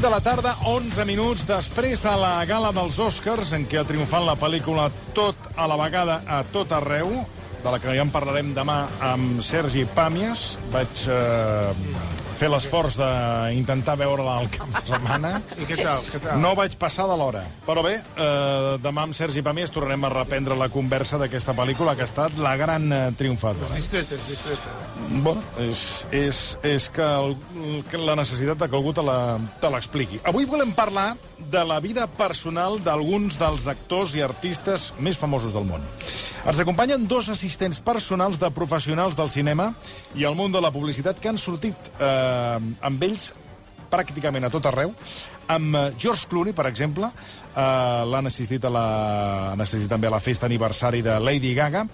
5 de la tarda, 11 minuts després de la gala dels Oscars, en què ha triomfat la pel·lícula Tot a la vegada a tot arreu, de la que ja en parlarem demà amb Sergi Pàmies. Vaig eh, fer l'esforç d'intentar veure-la al cap de setmana. I què tal? Què tal? No vaig passar de l'hora. Però bé, eh, demà amb Sergi Pàmies tornarem a reprendre la conversa d'aquesta pel·lícula que ha estat la gran eh, triomfadora. Distreta, és distreta. Bueno, és, és, és que, el, que la necessitat de que algú te l'expliqui. Avui volem parlar de la vida personal d'alguns dels actors i artistes més famosos del món. Ens acompanyen dos assistents personals de professionals del cinema i el món de la publicitat que han sortit eh, amb ells pràcticament a tot arreu. Amb eh, George Clooney, per exemple, eh, l'han assistit, a la, han assistit també a la festa aniversari de Lady Gaga,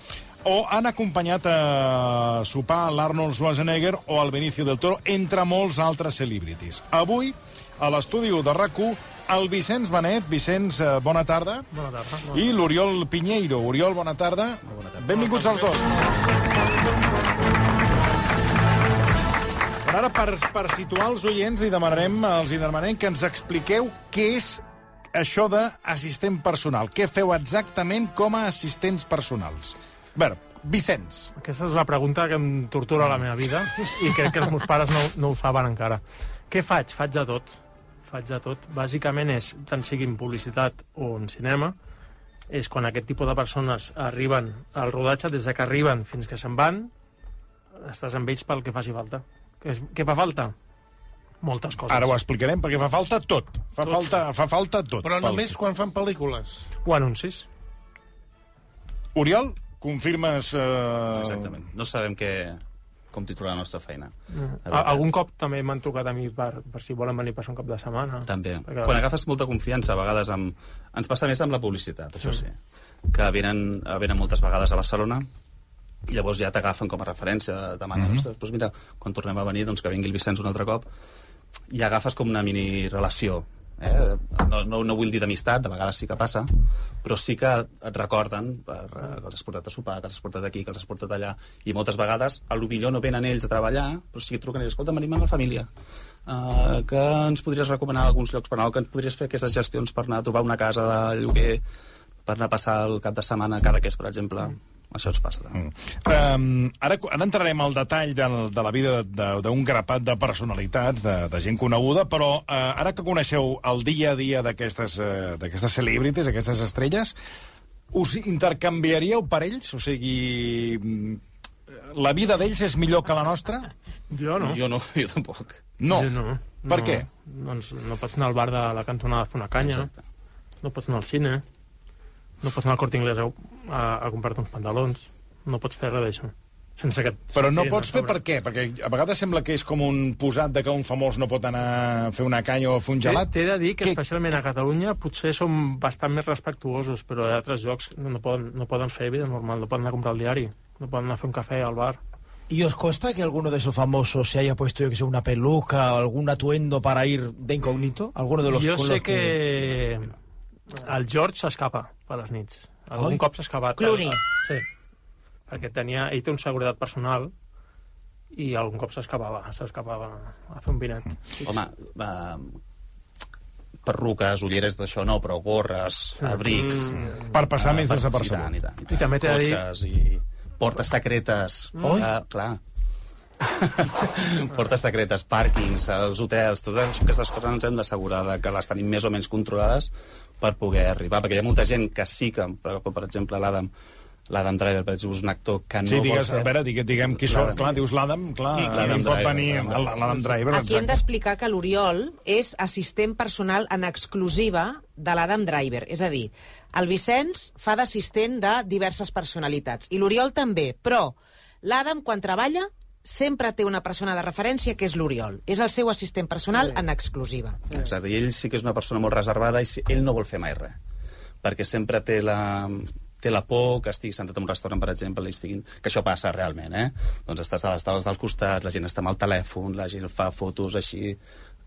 o han acompanyat a sopar l'Arnold Schwarzenegger o el Benicio del Toro, entre molts altres celebrities. Avui, a l'estudi de rac el Vicenç Benet. Vicenç, eh, bona tarda. Bona tarda. Bona I l'Oriol Pinheiro. Oriol, bona tarda. Bona tarda. Benvinguts els dos. Però ara, per, per situar els oients, li demanarem, els hi demanarem que ens expliqueu què és això d'assistent personal. Què feu exactament com a assistents personals? A veure, Vicenç. Aquesta és la pregunta que em tortura la meva vida i crec que els meus pares no, no ho saben encara. Què faig? Faig de tot. Faig de tot. Bàsicament és, tant sigui en publicitat o en cinema, és quan aquest tipus de persones arriben al rodatge, des de que arriben fins que se'n van, estàs amb ells pel que faci falta. Què, és, què fa falta? Moltes coses. Ara ho explicarem, perquè fa falta tot. Fa, Tot. falta, fa falta tot. Però pel- només quan fan pel·lícules. O anuncis. Oriol, confirmes... Eh... Exactament. No sabem què, com titular la nostra feina. La A, veritat. algun cop també m'han trucat a mi per, per si volen venir a passar un cap de setmana. També. Perquè- Quan agafes molta confiança, a vegades amb... ens passa més amb la publicitat, això sí. Que venen, venen moltes vegades a Barcelona i llavors ja t'agafen com a referència, demanen, mm -hmm. doncs mira, quan tornem a venir, doncs que vingui el Vicenç un altre cop, i agafes com una mini relació. Eh? No, no, no vull dir d'amistat, de vegades sí que passa, però sí que et recorden per, eh, que els has portat a sopar, que els has portat aquí, que els has portat allà, i moltes vegades, a lo millor no venen ells a treballar, però sí que truquen ells, escolta, venim amb la família, uh, que ens podries recomanar alguns llocs per anar, que ens podries fer aquestes gestions per anar a trobar una casa de lloguer, per anar a passar el cap de setmana cada que és, per exemple. Això ens passa. també. Um, ara, ara entrarem al detall de, de la vida de- d'un grapat de personalitats, de, de gent coneguda, però uh, ara que coneixeu el dia a dia d'aquestes uh, d'aquestes celebrities, aquestes estrelles, us intercanviaríeu per ells? O sigui, mm, la vida d'ells és millor que la nostra? Jo no. Jo no, jo tampoc. No. Jo no. Per no. què? Doncs no pots anar al bar de la cantonada a fer una canya, Exacte. no pots anar al cine, no pots anar al Corte Inglés a, a, a comprar-te uns pantalons, no pots fer res d'això. Sense que... Però no pots fer per què? Perquè a vegades sembla que és com un posat de que un famós no pot anar a fer una canya o a fer un gelat. t'he de dir que, Què- especialment a Catalunya, potser som bastant més respectuosos, però a altres llocs no, no, poden, no poden fer vida normal, no poden anar a comprar el diari, no poden anar a fer un cafè al bar. ¿Y os consta que alguno de esos famosos se haya puesto, yo que sé, una peluca o algún atuendo para ir de incógnito? ¿Alguno de los con sé los que... el George s'escapa per les nits. Algun Oi? cop s'ha escapat. Clooney. Sí. Perquè tenia, ell té una seguretat personal i algun cop s'escapava, s'escapava a fer un vinet. Home, uh, perruques, ulleres d'això no, però gorres, abrics... Mm. Per passar més per- desapercebut. I tant, i tant, i tant. I també t'he de dir- i portes secretes. Oi? Uh, clar. portes secretes, pàrquings, els hotels, totes aquestes coses ens hem d'assegurar que les tenim més o menys controlades per poder arribar, perquè hi ha molta gent que sí que, per, com per exemple l'Adam, l'Adam Driver, per exemple, és un actor que no Sí, digues, vol a fer... veure, diguem, diguem qui són. L'Adam. Clar, dius l'Adam, clar, Sí, sí, l'Adam pot Driver, venir l'Adam Driver, Aquí hem exacte. d'explicar que l'Oriol és assistent personal en exclusiva de l'Adam Driver. És a dir, el Vicenç fa d'assistent de diverses personalitats. I l'Oriol també, però l'Adam, quan treballa, sempre té una persona de referència que és l'Oriol. És el seu assistent personal en exclusiva. Exacte, i ell sí que és una persona molt reservada i ell no vol fer mai res, perquè sempre té la, té la por que estigui sentat en un restaurant, per exemple, i estiguin... que això passa realment, eh? Doncs estàs a les taules del costat, la gent està amb el telèfon, la gent fa fotos així...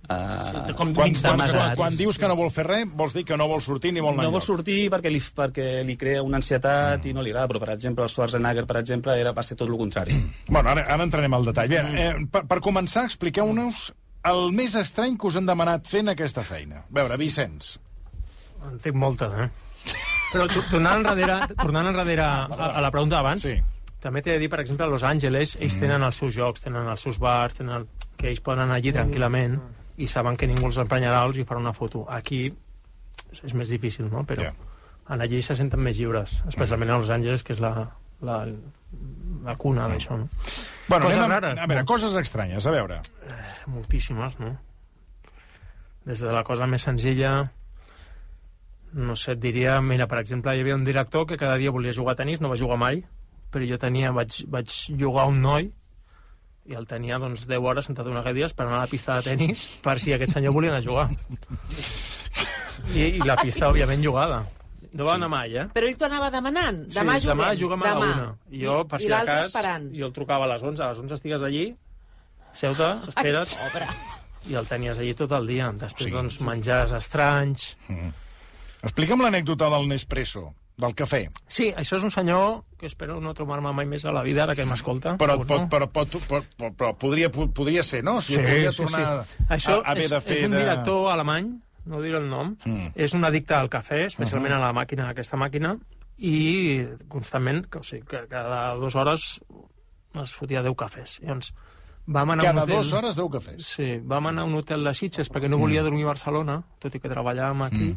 Uh, com Quan, quan, quan, quan dius que no vol fer res, vols dir que no vol sortir ni vol anar no vol sortir perquè li, perquè li crea una ansietat mm. i no li agrada, però per exemple el Schwarzenegger, per exemple, era, va ser tot el contrari. Bueno, ara, ara entrarem al detall. Bé, eh, per, per començar, expliqueu-nos el més estrany que us han demanat fent aquesta feina? A veure, Vicenç. En tinc moltes, eh? Però to- tornant enrere, tornant enrere a, a la pregunta d'abans, Sí. també t'he de dir, per exemple, a Los Angeles, ells Mm. tenen els seus jocs, tenen els seus bars, tenen el... que ells poden anar allí tranquil·lament i saben que ningú els emprenyarà els hi farà una foto. Aquí és més difícil, no? Però Ja. en allí se senten més lliures, especialment a Los Angeles, que és la, la, la cuna d'això, no? Bueno, Coses anem a, rares, a veure, no? coses estranyes, a veure. moltíssimes, no? Des de la cosa més senzilla, no sé, et diria, mira, per exemple, hi havia un director que cada dia volia jugar a tenis, no va jugar mai, però jo tenia, vaig, vaig jugar un noi i el tenia doncs 10 hores sentat una cadira esperant a la pista de tenis per si aquest senyor volia anar a jugar. I, i la pista, òbviament, jugada. No va anar mai, eh? Però ell t'ho anava demanant. Demà sí, juguem. demà juguem a la demà. una. I jo, per I si de cas, esperant. jo el trucava a les 11, a les 11 estigues allí, seu-te, espera't, Pobre. i el tenies allí tot el dia. Després, Sí. sí, doncs, menjars estranys... Explica'm l'anècdota del Nespresso, del cafè. Sí, això és un senyor que espero no trobar-me mai més a la vida, ara que m'escolta. Però, pot, no? però, pot, però, però, però podria, podria ser, no? O sigui, podria tornar Això a haver és, de fer és un de... director alemany, no diré el nom, Mm. és un addicte al cafè, especialment a la màquina, a aquesta màquina, i constantment, que, o sigui, que cada dues hores es fotia 10 cafès. Llavors, vam anar a un Cada hotel... dues hores deu cafès. Sí, vam anar a un hotel de Sitges perquè no volia dormir a Barcelona, tot i que treballàvem aquí,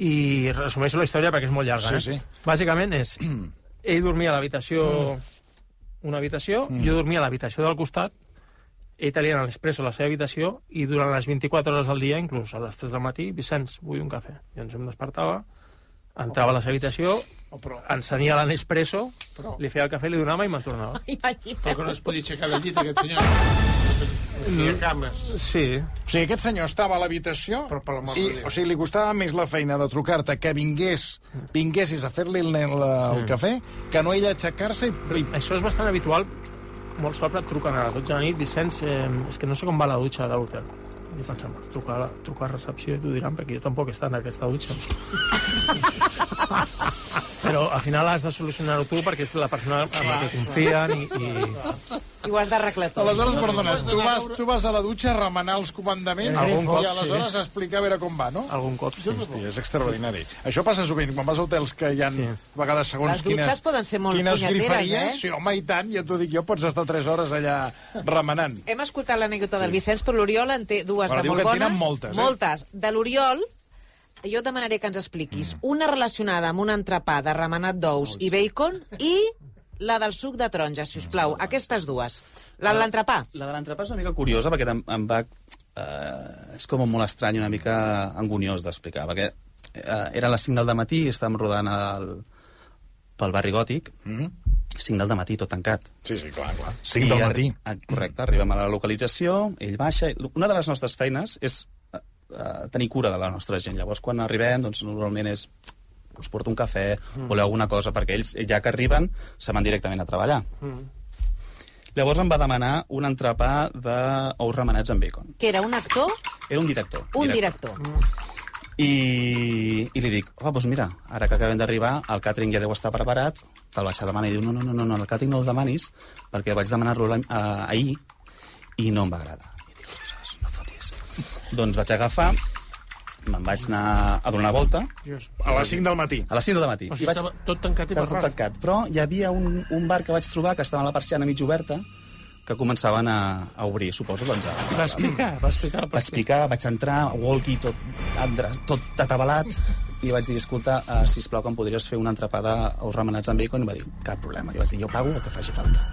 i resumeixo la història perquè és molt llarga. Sí, eh? sí. Bàsicament és, ell dormia a l'habitació, una habitació, jo dormia a l'habitació del costat, ell tenia l'expresso a la seva habitació, i durant les 24 hores del dia, inclús a les 3 del matí, Vicenç, vull un cafè. I ens em despertava, entrava a la seva habitació, encenia l'Nespresso, li feia el cafè, li donava i me'n tornava. Imagina't. Però que no es podia aixecar del llit, aquest senyor. Tenia cames. Sí, O sigui, aquest senyor estava a l'habitació Però per l'amor i, de Déu. o sigui, li costava més la feina de trucar-te que vingués, vinguessis a fer-li el, el, el cafè que no ell aixecar-se i, i... Això és bastant habitual. Molt sort et truquen a les 12 de la nit, Vicenç, eh, és que no sé com va la dutxa de l'hotel. I pensem, trucar, a la- trucar a recepció i t'ho diran, perquè jo tampoc he estat en aquesta dutxa. Però al final has de solucionar-ho tu perquè és la persona en la que confien i, i... I ho has d'arreglar tot. Aleshores, perdona, tu vas, tu vas a la dutxa a remenar els comandaments Algun cop, i aleshores a explicar a veure com va, no? algun cop. Sí. Hosti, és extraordinari. Això passa sovint, quan vas a hotels que hi ha sí. a vegades segons Les dutxes quines, poden ser molt quines griferia, eh? Sí, home, i tant, ja t'ho dic jo, pots estar 3 hores allà remenant. Hem escoltat l'anècdota del Vicenç, però l'Oriol en té dues Però de molt bones. tenen moltes, eh? Moltes. De l'Oriol, jo demanaré que ens expliquis una relacionada amb un entrepà de remenat d'ous i bacon i la del suc de taronja, si us plau. Aquestes dues. La de l'entrepà. La de l'entrepà és una mica curiosa perquè em, em va... Eh, és com molt estrany, una mica anguniós d'explicar, perquè eh, era a les 5 del matí i estàvem rodant el, pel barri gòtic, Mm? 5 del matí tot tancat. Sí, sí, clar, clar. 5 I del matí. ah, Correcte, arribem a la localització, ell baixa... i Una de les nostres feines és eh, eh, tenir cura de la nostra gent. Llavors, quan arribem, doncs, normalment és us porto un cafè, voleu alguna cosa, perquè ells, ja que arriben, se van directament a treballar. Llavors em va demanar un entrepà d'ous remenats amb bacon. Que era un actor, Era un director. un director. I, I li dic, home, doncs mira, ara que acabem d'arribar, el càtering ja deu estar preparat, te'l vaig a demanar. I diu, no, no, no, no, no el càtering no el demanis, perquè vaig demanar-lo eh, ahir i no em va agradar. I dic, ostres, no fotis. doncs vaig agafar, me'n vaig anar a donar una volta, A les 5 del matí. a les 5 del matí. O I sigui, vaig, estava tot tancat i tot barrat. tancat. Però hi havia un, un bar que vaig trobar que estava amb la persiana mig oberta, que començaven a, a obrir, suposo, doncs, a, Va explicar, va explicar. vaig picar, vaig entrar, walkie tot, tot atabalat, i vaig dir, escolta, uh, sisplau, que em podries fer una entrepada als remenats amb bacon? I va dir, cap problema. I vaig dir, jo pago el que faci falta.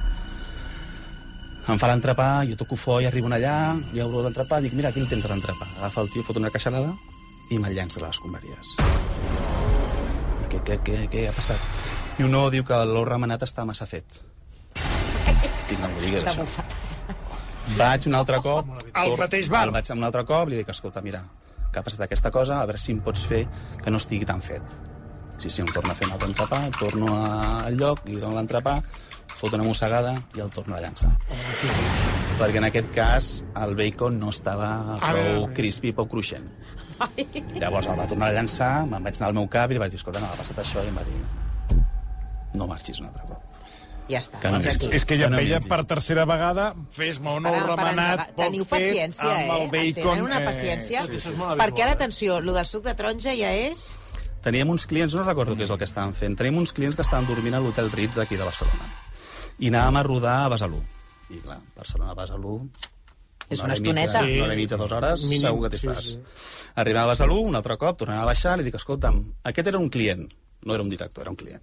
Em fa l'entrepà, jo toco foll, arribo allà, jo obro l'entrepà, dic, mira, aquí el tens l'entrepà. Agafa el tio, fot una caixalada i me'l llença a les escombraries. I què, què, què, què ha passat? Diu, no, diu que l'ou remenat està massa fet. Dic, no m'ho digues, això. Vaig un altre cop... Al tor- mateix bar? El vaig un altre cop, li dic, escolta, mira, que ha passat aquesta cosa, a veure si em pots fer que no estigui tan fet. Sí, sí, em torna a fer un altre entrepà, torno al lloc, li dono l'entrepà, fot una mossegada i el torno a llançar. Perquè en aquest cas el bacon no estava prou crispy, prou cruixent. Llavors el va tornar a llançar, me'n vaig anar al meu cap i li vaig dir, escolta, no, ha passat això, i em va dir, no marxis un altre cop. Ja està. Que no mengi. aquí. És que ja no veia per tercera vegada, fes-me un ou Para, para, remenat, poc Teniu fet, paciència, amb el eh? bacon... Tenen una eh, paciència. sí, això és molt perquè ara, eh? atenció, el del suc de taronja ja és... Teníem uns clients, no recordo què és el que estaven fent, teníem uns clients que estaven dormint a l'hotel Ritz d'aquí de Barcelona. I anàvem a rodar a Besalú. I clar, Barcelona a Besalú... És hora una i mitja, estoneta. Una hora i mitja, dues hores, Mínim, segur que t'hi sí, estàs. sí. Arribava a Besalú, un altre cop, tornava a baixar, li dic, escolta'm, aquest era un client, no era un director, era un client.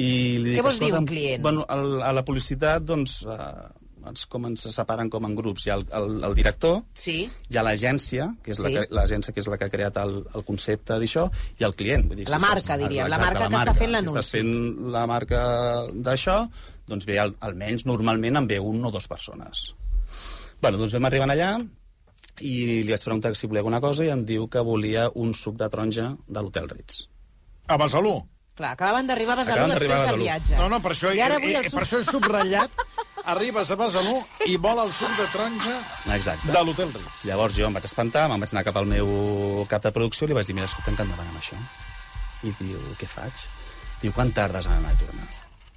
I li dic, Què vols dir, un client? Bueno, el, a la publicitat, doncs, eh, ens, com ens separen com en grups. Hi ha el, el, el director, Sí. hi ha l'agència, que és la Sí. l'agència que és la que ha creat el, el concepte d'això, i el client. Vull dir, La marca, diríem, la marca que està fent l'anunci. Si estàs fent la marca d'això, doncs ve, al, almenys, normalment, en ve un o dues persones. Bueno, doncs vam arribar allà i li vaig preguntar si volia alguna cosa i em diu que volia un suc de taronja de l'Hotel Ritz. A Besalú. Clar, acabaven d'arribar a Besalú després a del viatge. No, no, per això, I ara eh, vull el eh, suc. per això he subratllat, arribes a Besalú i vol el suc de taronja Exacte. de l'Hotel Ritz. Llavors jo em vaig espantar, me'n vaig anar cap al meu cap de producció i li vaig dir, mira, escolta, que endavant amb això. I diu, què faig? Diu, quan tardes en anar a tornar?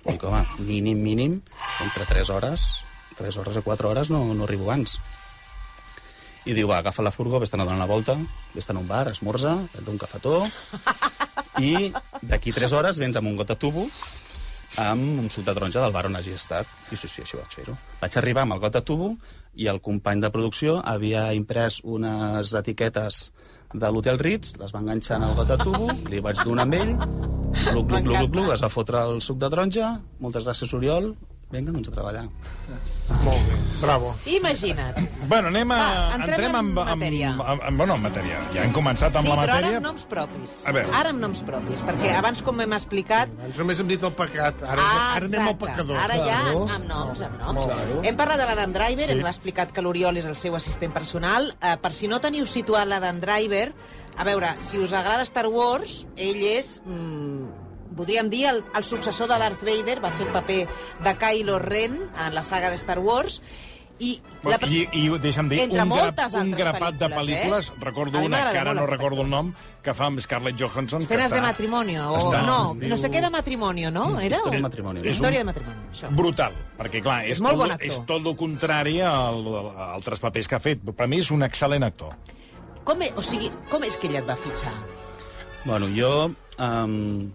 Dic, home, mínim, mínim, entre 3 hores, 3 hores o 4 hores no, no arribo abans. I diu, va, agafa la furgo, vés-te'n a donar una volta, vés-te'n a un bar, esmorza, vés un cafetó, i d'aquí 3 hores vens amb un got de tubo amb un suc de taronja del bar on hagi estat. I sí, sí, així vaig fer-ho. Vaig arribar amb el got de tubo i el company de producció havia imprès unes etiquetes de l'Hotel Ritz, les va enganxar en el got de tubo, li vaig donar amb ell, gluc, gluc, gluc, gluc, es va fotre el suc de taronja, moltes gràcies, Oriol, vinga, doncs a treballar. Molt bé, bravo. Imagina't. Bueno, anem a... Va, entrem en amb, matèria. Amb, amb, amb, bueno, en matèria. Ja hem començat amb Sí, la però ara matèria. amb noms propis. A veure. Ara amb noms propis, perquè abans, com hem explicat, Abans només hem dit el pecat, ara, Ah, ara anem al exacte. pecador. Ara ja Claro. amb noms, amb noms. Claro. Hem parlat de l'Adam Driver, hem explicat que l'Oriol és el seu assistent personal. Eh, per si no teniu situat l'Adam Driver, a veure, si us agrada Star Wars, ell és... Mm, podríem dir el, el successor de Darth Vader, va fer el paper de Kylo Ren en la saga de Star Wars, i... Bueno, I, I deixa'm dir, Entre un, moltes un grapat de pel·lícules, eh? recordo A una, que ara no recordo el nom, que fa amb Scarlett Johansson. que Escenes està, de matrimonio, o està- no, diu- no sé què de matrimonio, no? Era? Història de matrimoni. És un- Història de matrimoni, això. brutal, perquè clar, és, És molt tot, bon actor. és tot el contrari al- a altres papers que ha fet. Per mi és un excel·lent actor. Com, e- o sigui, com és que ella et va fitxar? Bueno, jo... Um,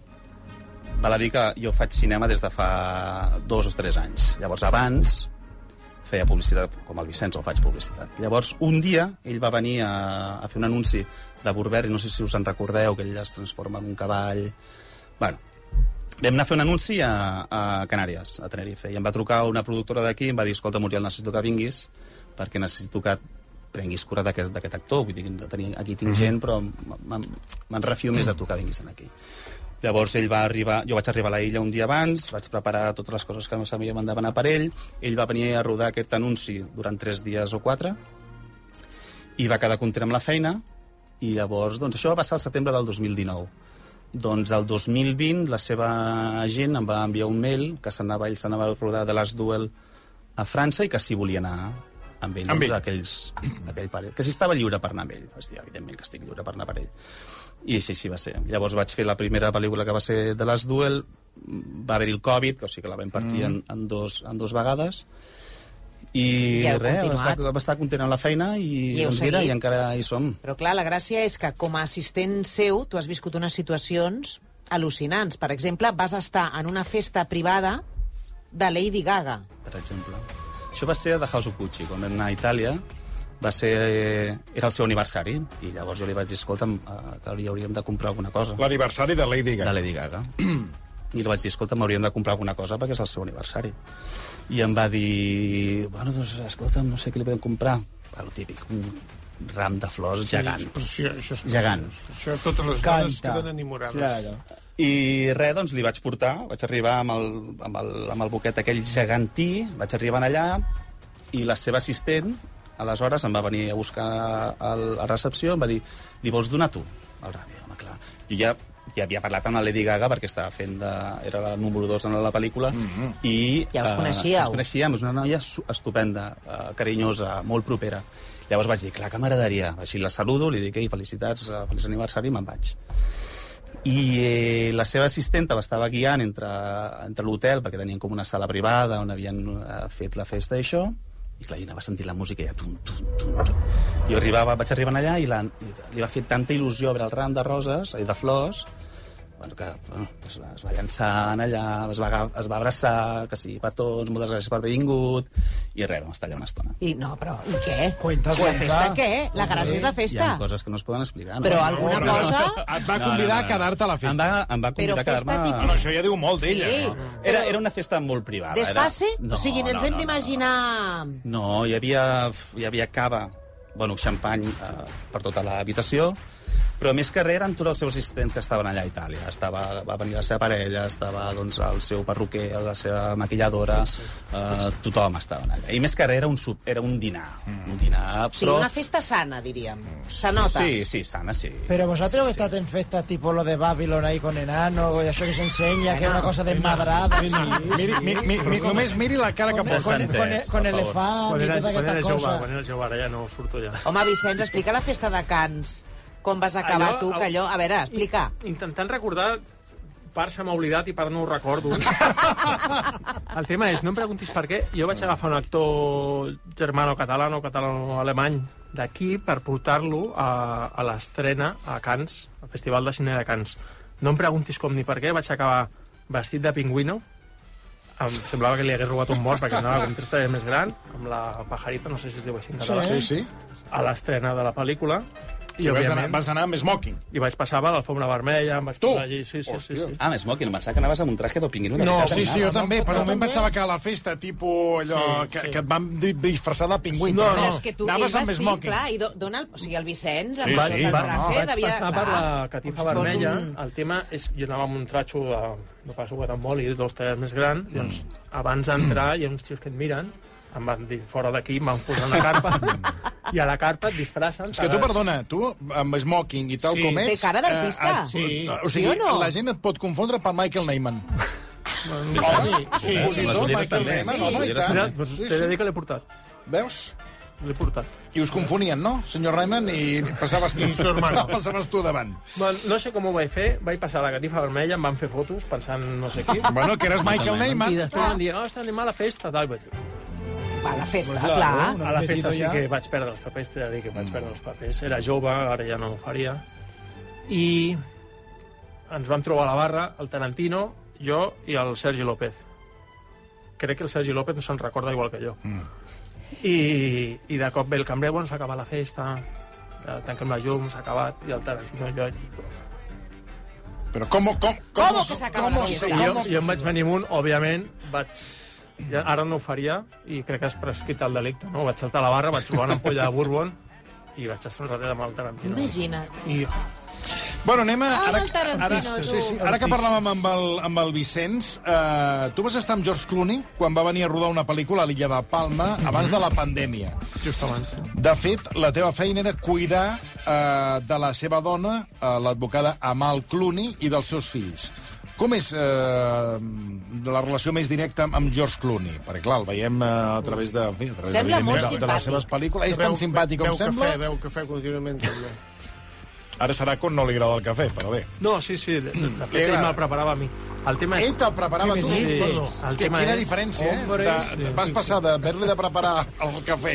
val a dir que jo faig cinema des de fa dos o tres anys. Llavors, abans feia publicitat, com el Vicenç, o faig publicitat. Llavors, un dia, ell va venir a, a fer un anunci de Burberry, no sé si us en recordeu, que ell es transforma en un cavall... Bueno, vam anar a fer un anunci a, a Canàries, a Tenerife, i em va trucar una productora d'aquí i em va dir, escolta, Muriel, necessito que vinguis perquè necessito que prenguis cura d'aquest actor. Vull dir, tenir, aquí tinc gent, però me'n refio més de tu que vinguis aquí. Llavors ell va arribar, jo vaig arribar a la illa un dia abans, vaig preparar totes les coses que no sabia m'han demanar per ell, ell va venir a rodar aquest anunci durant tres dies o quatre, i va quedar content amb la feina, i llavors, doncs això va passar al setembre del 2019. Doncs el 2020 la seva agent em va enviar un mail que s'anava, ell s'anava a rodar de Last Duel a França i que si volia anar amb ell, Amb doncs, ell. aquells, aquell pare. Que si estava lliure per anar amb ell. Vaig dir, evidentment que estic lliure per anar per ell. I així, així va ser. Llavors vaig fer la primera pel·lícula que va ser The Last Duel, va haver-hi el Covid, que, o sigui que la vam partir mm. en, en, dos, en dos vegades, i, I res, va estar, va estar content amb la feina i, I doncs mira, i encara hi som. Però clar, la gràcia és que com a assistent seu tu has viscut unes situacions al·lucinants. Per exemple, vas estar en una festa privada de Lady Gaga. per exemple. Això va ser a The House of Gucci, quan vam anar a Itàlia, va ser, era el seu aniversari, i llavors jo li vaig dir, escolta'm, eh, que li hauríem de comprar alguna cosa. L'aniversari de Lady De Gaga. Lady Gaga. I li vaig dir, escolta'm, hauríem de comprar alguna cosa perquè és el seu aniversari. I em va dir, bueno, doncs, escolta'm, no sé què li podem comprar. Va, lo típic, un ram de flors gegant. Però això, això és Gegant. Això totes les dones Canta. queden enamorades. Claro. I res, doncs li vaig portar, vaig arribar amb el, amb el, amb el buquet aquell gegantí, vaig arribar allà i la seva assistent, aleshores, em va venir a buscar a la recepció, em va dir, li vols donar tu? El ràdio, home, clar. Jo ja, ja havia parlat amb la Lady Gaga perquè estava fent de... era la número 2 en la pel·lícula mm -hmm. i... Ja us eh, coneixíeu. ens coneixíem, és una noia estupenda, eh, carinyosa, molt propera. Llavors vaig dir, clar que m'agradaria. Així la saludo, li dic, ei, felicitats, eh, feliç aniversari, i me'n vaig. i eh, la seva assistenta l'estava guiant entre, entre l'hotel, perquè tenien com una sala privada on havien eh, fet la festa i això, i jo anava a sentir la música i ja tum, tum, tum, tum. Jo arribava, vaig arribar allà i, la, li va fer tanta il·lusió veure el ram de roses, i de flors, bueno, que bueno, es, va, es va llançar allà, es va, es va abraçar, que sí, petons, moltes gràcies per haver vingut, i res, vam estar allà una estona. I no, però i què? Cuenta, la cuenta. festa què? La gràcia és la Hi festa. ha coses que no es poden explicar. No? Però alguna No, no, cosa... Et va convidar a quedar-te a la Em festa. va, em va Però convidar a quedar-me... tipus- Bueno, això ja diu molt d'ella. Sí. no? Era, era una festa molt privada. Desfase? Era... o sigui, ens hem d'imaginar... No, hi havia, hi havia cava, bueno, xampany eh, per tota l'habitació, però més que res eren tots els seus assistents que estaven allà a Itàlia. Estava, va venir la seva parella, estava doncs, el seu perruquer, la seva maquilladora, eh, tothom estava allà. I més que res era un, sup, era un dinar, un dinar, però... una festa sana, diríem. Se nota. Sí, sí, sana, sí. Pero vosotros sí, que estáis en festas tipo lo de Babylon ahí con enano, y eso que se enseña, que es una cosa desmadrada. Sí, Miri, miri, miri, miri, només miri la cara que con, posa. con, con, con elefant quan era estas jove, cosas. quan era jove, ara ja no surto ja. Home, Vicenç, explica la festa de Cans. Com vas acabar Allò- tu, que allò... A veure, explica. Intentant recordar, part se m'ha oblidat i part no ho recordo. El tema és, no em preguntis per què, jo vaig agafar un actor germano-catalano, catalano-alemany d'aquí per portar-lo a, a l'estrena a Cannes, al Festival de Cine de Cannes. No em preguntis com ni per què, vaig acabar vestit de pingüino, em semblava que li hagués robat un mort perquè anava com tres més gran, amb la pajarita, no sé si es diu així en català, Sí, sí. a l'estrena de la pel·lícula. I, I vas anar, vas anar amb smoking. i vaig passar per l'alfombra vermella, em vaig Tu? posar allí, sí, sí, sí, sí. Ah, més moc, no em pensava que anaves amb un traje de pingüino. de No, Sí, sí, jo també, però també. pensava que a la festa, tipus allò, Sí, que, sí. que et van di- disfressar de pingüí. No, no. és que tu, Anaves amb smoking. clar, i do, dona el, o sigui, el Vicenç, Sí, amb sí, el traje, no, vaig devia... passar per la catifa com si fos vermella. un- El tema és, jo anava amb un tratxo de, no pas jugar amb oli, dos talles més gran, doncs abans d'entrar hi ha uns tios que et miren, em van dir fora d'aquí, em van posar una carpa, i a la carpa et disfressen. És que tu, perdona, tu amb smoking i tal Sí. com ets... Té cara d'artista. eh, Sí. O sigui, Sí o no? la gent et pot confondre per Michael Neyman. Sí, sí. Sí, les i ulleres també. t'he de dir que l'he portat. Veus? L'he portat. I us confonien, no, senyor Neyman? I passaves tu, I hermano. passaves tu davant. Bueno, no sé com ho vaig fer, vaig passar la catifa vermella, em van fer fotos pensant no sé qui, Bueno, que eres Michael i Neyman. després em diuen, oh, està animant la festa, tal, i vaig dir, Va, a la festa, Pues claro, clar. no? A la festa sí ja. que vaig perdre els papers, t'he de dir que vaig perdre els papers. Era jove, ara ja no ho faria. I ens vam trobar a la barra, el Tarantino, jo i el Sergi López. Crec que el Sergi López no se'n recorda igual que jo. Mm. I, I de cop ve el cambrer, bueno, s'ha acabat la festa, eh, tanquem la llum, s'ha acabat, i el Tarantino i jo... Però com... Com, Com que s'acaba la com- festa? I jo, jo em vaig venir amunt, òbviament, vaig... Ja, ara no ho faria, i crec que has prescrit el delicte, no? Vaig saltar a la barra, vaig trobar una ampolla de Bourbon, i vaig estar un ratet amb el Tarantino. Imagina't. I Bueno, anem a... Ah, Ara, ara, tu. sí, sí, ara que parlàvem amb el, amb el Vicenç, eh, tu vas estar amb George Clooney quan va venir a rodar una pel·lícula a l'illa de Palma abans de la pandèmia. just abans. De fet, la teva feina era cuidar eh, de la seva dona, eh, l'advocada Amal Clooney, i dels seus fills. Com és eh, la relació més directa amb- George Clooney? Perquè, clar, el veiem eh, a través de, en fi, a través, Sembla molt evidentment, de, de les seves pel·lícules. És tan simpàtic com beu sembla? Cafè, beu cafè contínuament, també. Ara serà quan no li agrada el cafè, però bé. No, sí, sí, de, de, de fet, ell me'l preparava a mi. El tema és... Ell te'l preparava tu? Sí, el Hòstia, tema quina és... diferència, eh? Hombre. De, vas passar d'haver-li de preparar el cafè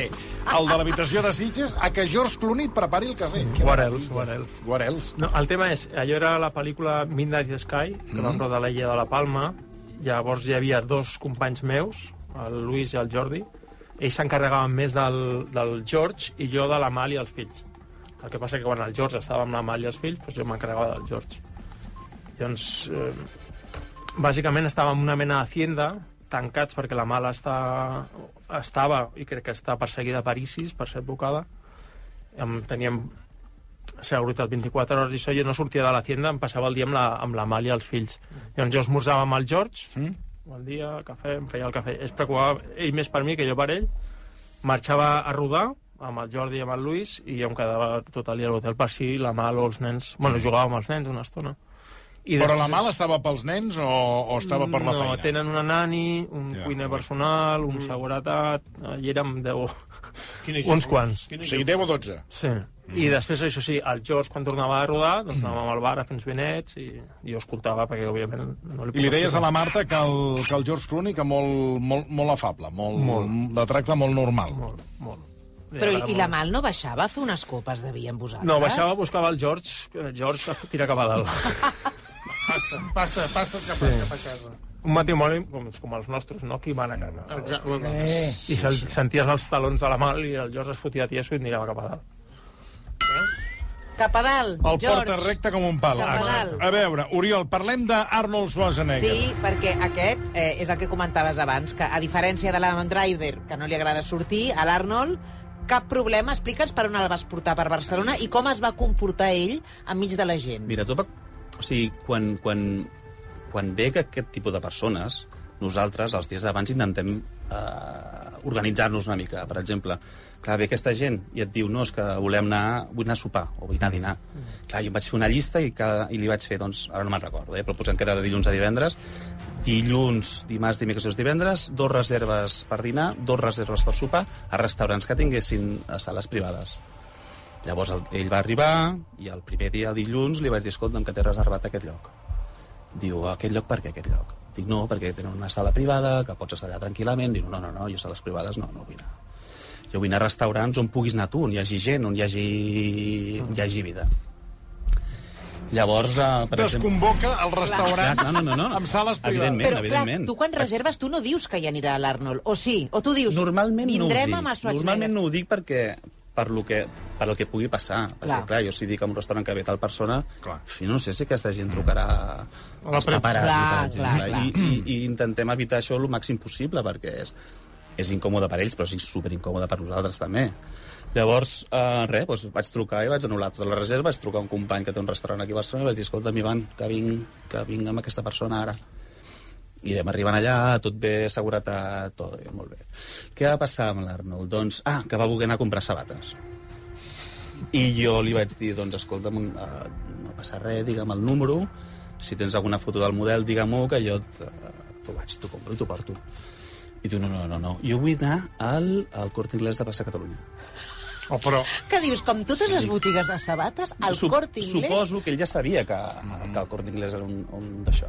al de l'habitació de Sitges a que George Clooney et prepari el cafè. What else, what else? What else? No, el tema és, allò era la pel·lícula Midnight Sky, que vam rodar a l'illa de la Palma, llavors hi havia dos companys meus, el Luis i el Jordi, ells s'encarregaven més del, del George i jo de la Mal i els fills. El que passa que quan el George estava amb la i els fills, doncs jo m'encarregava del George. Llavors, eh, bàsicament estàvem en una mena d'hacienda, tancats perquè la Mal està, estava, i crec que està perseguida per ISIS, per ser advocada. Em, teníem seguretat 24 hores i això, jo no sortia de la tienda, em passava el dia amb la, amb la Mal i els fills. Llavors jo esmorzava amb el George, mm? bon dia, cafè, em feia el cafè. Es preocupava ell més per mi que jo per ell. Marxava a rodar amb el Jordi i amb el Luis i jo em quedava tot el dia a l'hotel per si la Mal o els nens... Bueno, jugava amb els nens una estona. I Però la mala estava pels nens o, o estava per la no, feina? tenen una nani, un Ja, cuiner personal, un seguretat... eh, I érem 10, Quina Uns quants. O sigui, gent. 10 o 12. Sí. I després, això sí, el George, quan tornava a rodar, doncs anàvem al bar a fer uns vinets i, i jo escoltava, perquè, òbviament, no li I li deies a explicar. la Marta que el, que el George Clooney que molt, molt, molt afable, molt, Molt. la tracta molt normal. Molt, molt. Però agrada i la. Mal no baixava a fer unes copes de vi amb vosaltres? No, baixava, buscava el George, que el George tira cap a dalt. Passa, passa, passa cap, sí. cap a casa. Un matrimoni com, com els nostres, no? Qui mana casa. Exacte. Bueno, I se- senties els talons de la Mal i el George es fotia tieso i et mirava cap a dalt. Cap a dalt, El George. porta recte com un pal. Cap a dalt. A veure, Oriol, parlem d'Arnold Schwarzenegger. Sí, perquè aquest eh, és el que comentaves abans, que a diferència de l'Adam Driver, que no li agrada sortir, a l'Arnold cap problema. Explica'ns per on el vas portar per Barcelona i com es va comportar ell enmig de la gent. Mira, tu, o sigui, quan, quan, quan ve que aquest tipus de persones, nosaltres els dies abans intentem eh, organitzar-nos una mica. Per exemple, clar, ve aquesta gent i et diu no, és que volem anar, vull anar a sopar o vull anar a dinar. Clar, jo em vaig fer una llista i, cada, i li vaig fer, doncs, ara no me'n recordo, eh, però posem que era de dilluns a divendres, dilluns, dimarts, dimecres i divendres, dos reserves per dinar, dos reserves per sopar, a restaurants que tinguessin a sales privades. Llavors el, ell va arribar i el primer dia, dilluns, li vaig dir, escolta'm, que t'he reservat aquest lloc. Diu, aquest lloc per què aquest lloc? Dic, no, perquè tenen una sala privada, que pots estar allà tranquil·lament. Diu, no, no, no, jo sales privades no, no vull anar. Jo vull anar a restaurants on puguis anar tu, on hi hagi gent, on hi hagi, on hi hagi vida. Llavors, uh, per exemple... Desconvoca el restaurant Clar, no, no, no. amb sales privades. Evidentment. Però, clar, evidentment. tu quan reserves, tu no dius que hi anirà l'Arnold, o sí? O tu dius, Normalment no ho vindrem dic. amb el Schwarzenegger? Normalment no ho dic perquè per lo que, per el que pugui passar. Perquè, Clar. clar, clar jo si dic a un restaurant que ve tal persona, Clar. fi, no sé si aquesta gent trucarà premsa. paparazzi, Clar, exemple. clar, clar. I, i, I intentem evitar això el màxim possible, perquè és, és incòmode per ells, però és superincòmode per nosaltres també. Llavors, eh, res, doncs vaig trucar i vaig anul·lar tota la reserva, vaig trucar a un company que té un restaurant aquí a Barcelona i vaig dir, escolta, Ivan, que vinc, que vinc amb aquesta persona ara. I vam arribant allà, tot bé, seguretat, tot bé, molt bé. Què va passar amb l'Arnold? Doncs, ah, que va voler anar a comprar sabates. I jo li vaig dir, doncs, escolta'm, uh, no passa res, digue'm el número, si tens alguna foto del model, digue-m'ho, que jo t- t'ho vaig, t'ho compro i t'ho porto. I diu, no, no, no, no, jo vull anar al, al Corte Inglés de Plaça Catalunya. Oh, però Que dius, com totes les botigues de sabates, al Sup- Corte Inglés... Suposo que ell ja sabia que, que el Corte Inglés era un, un d'això.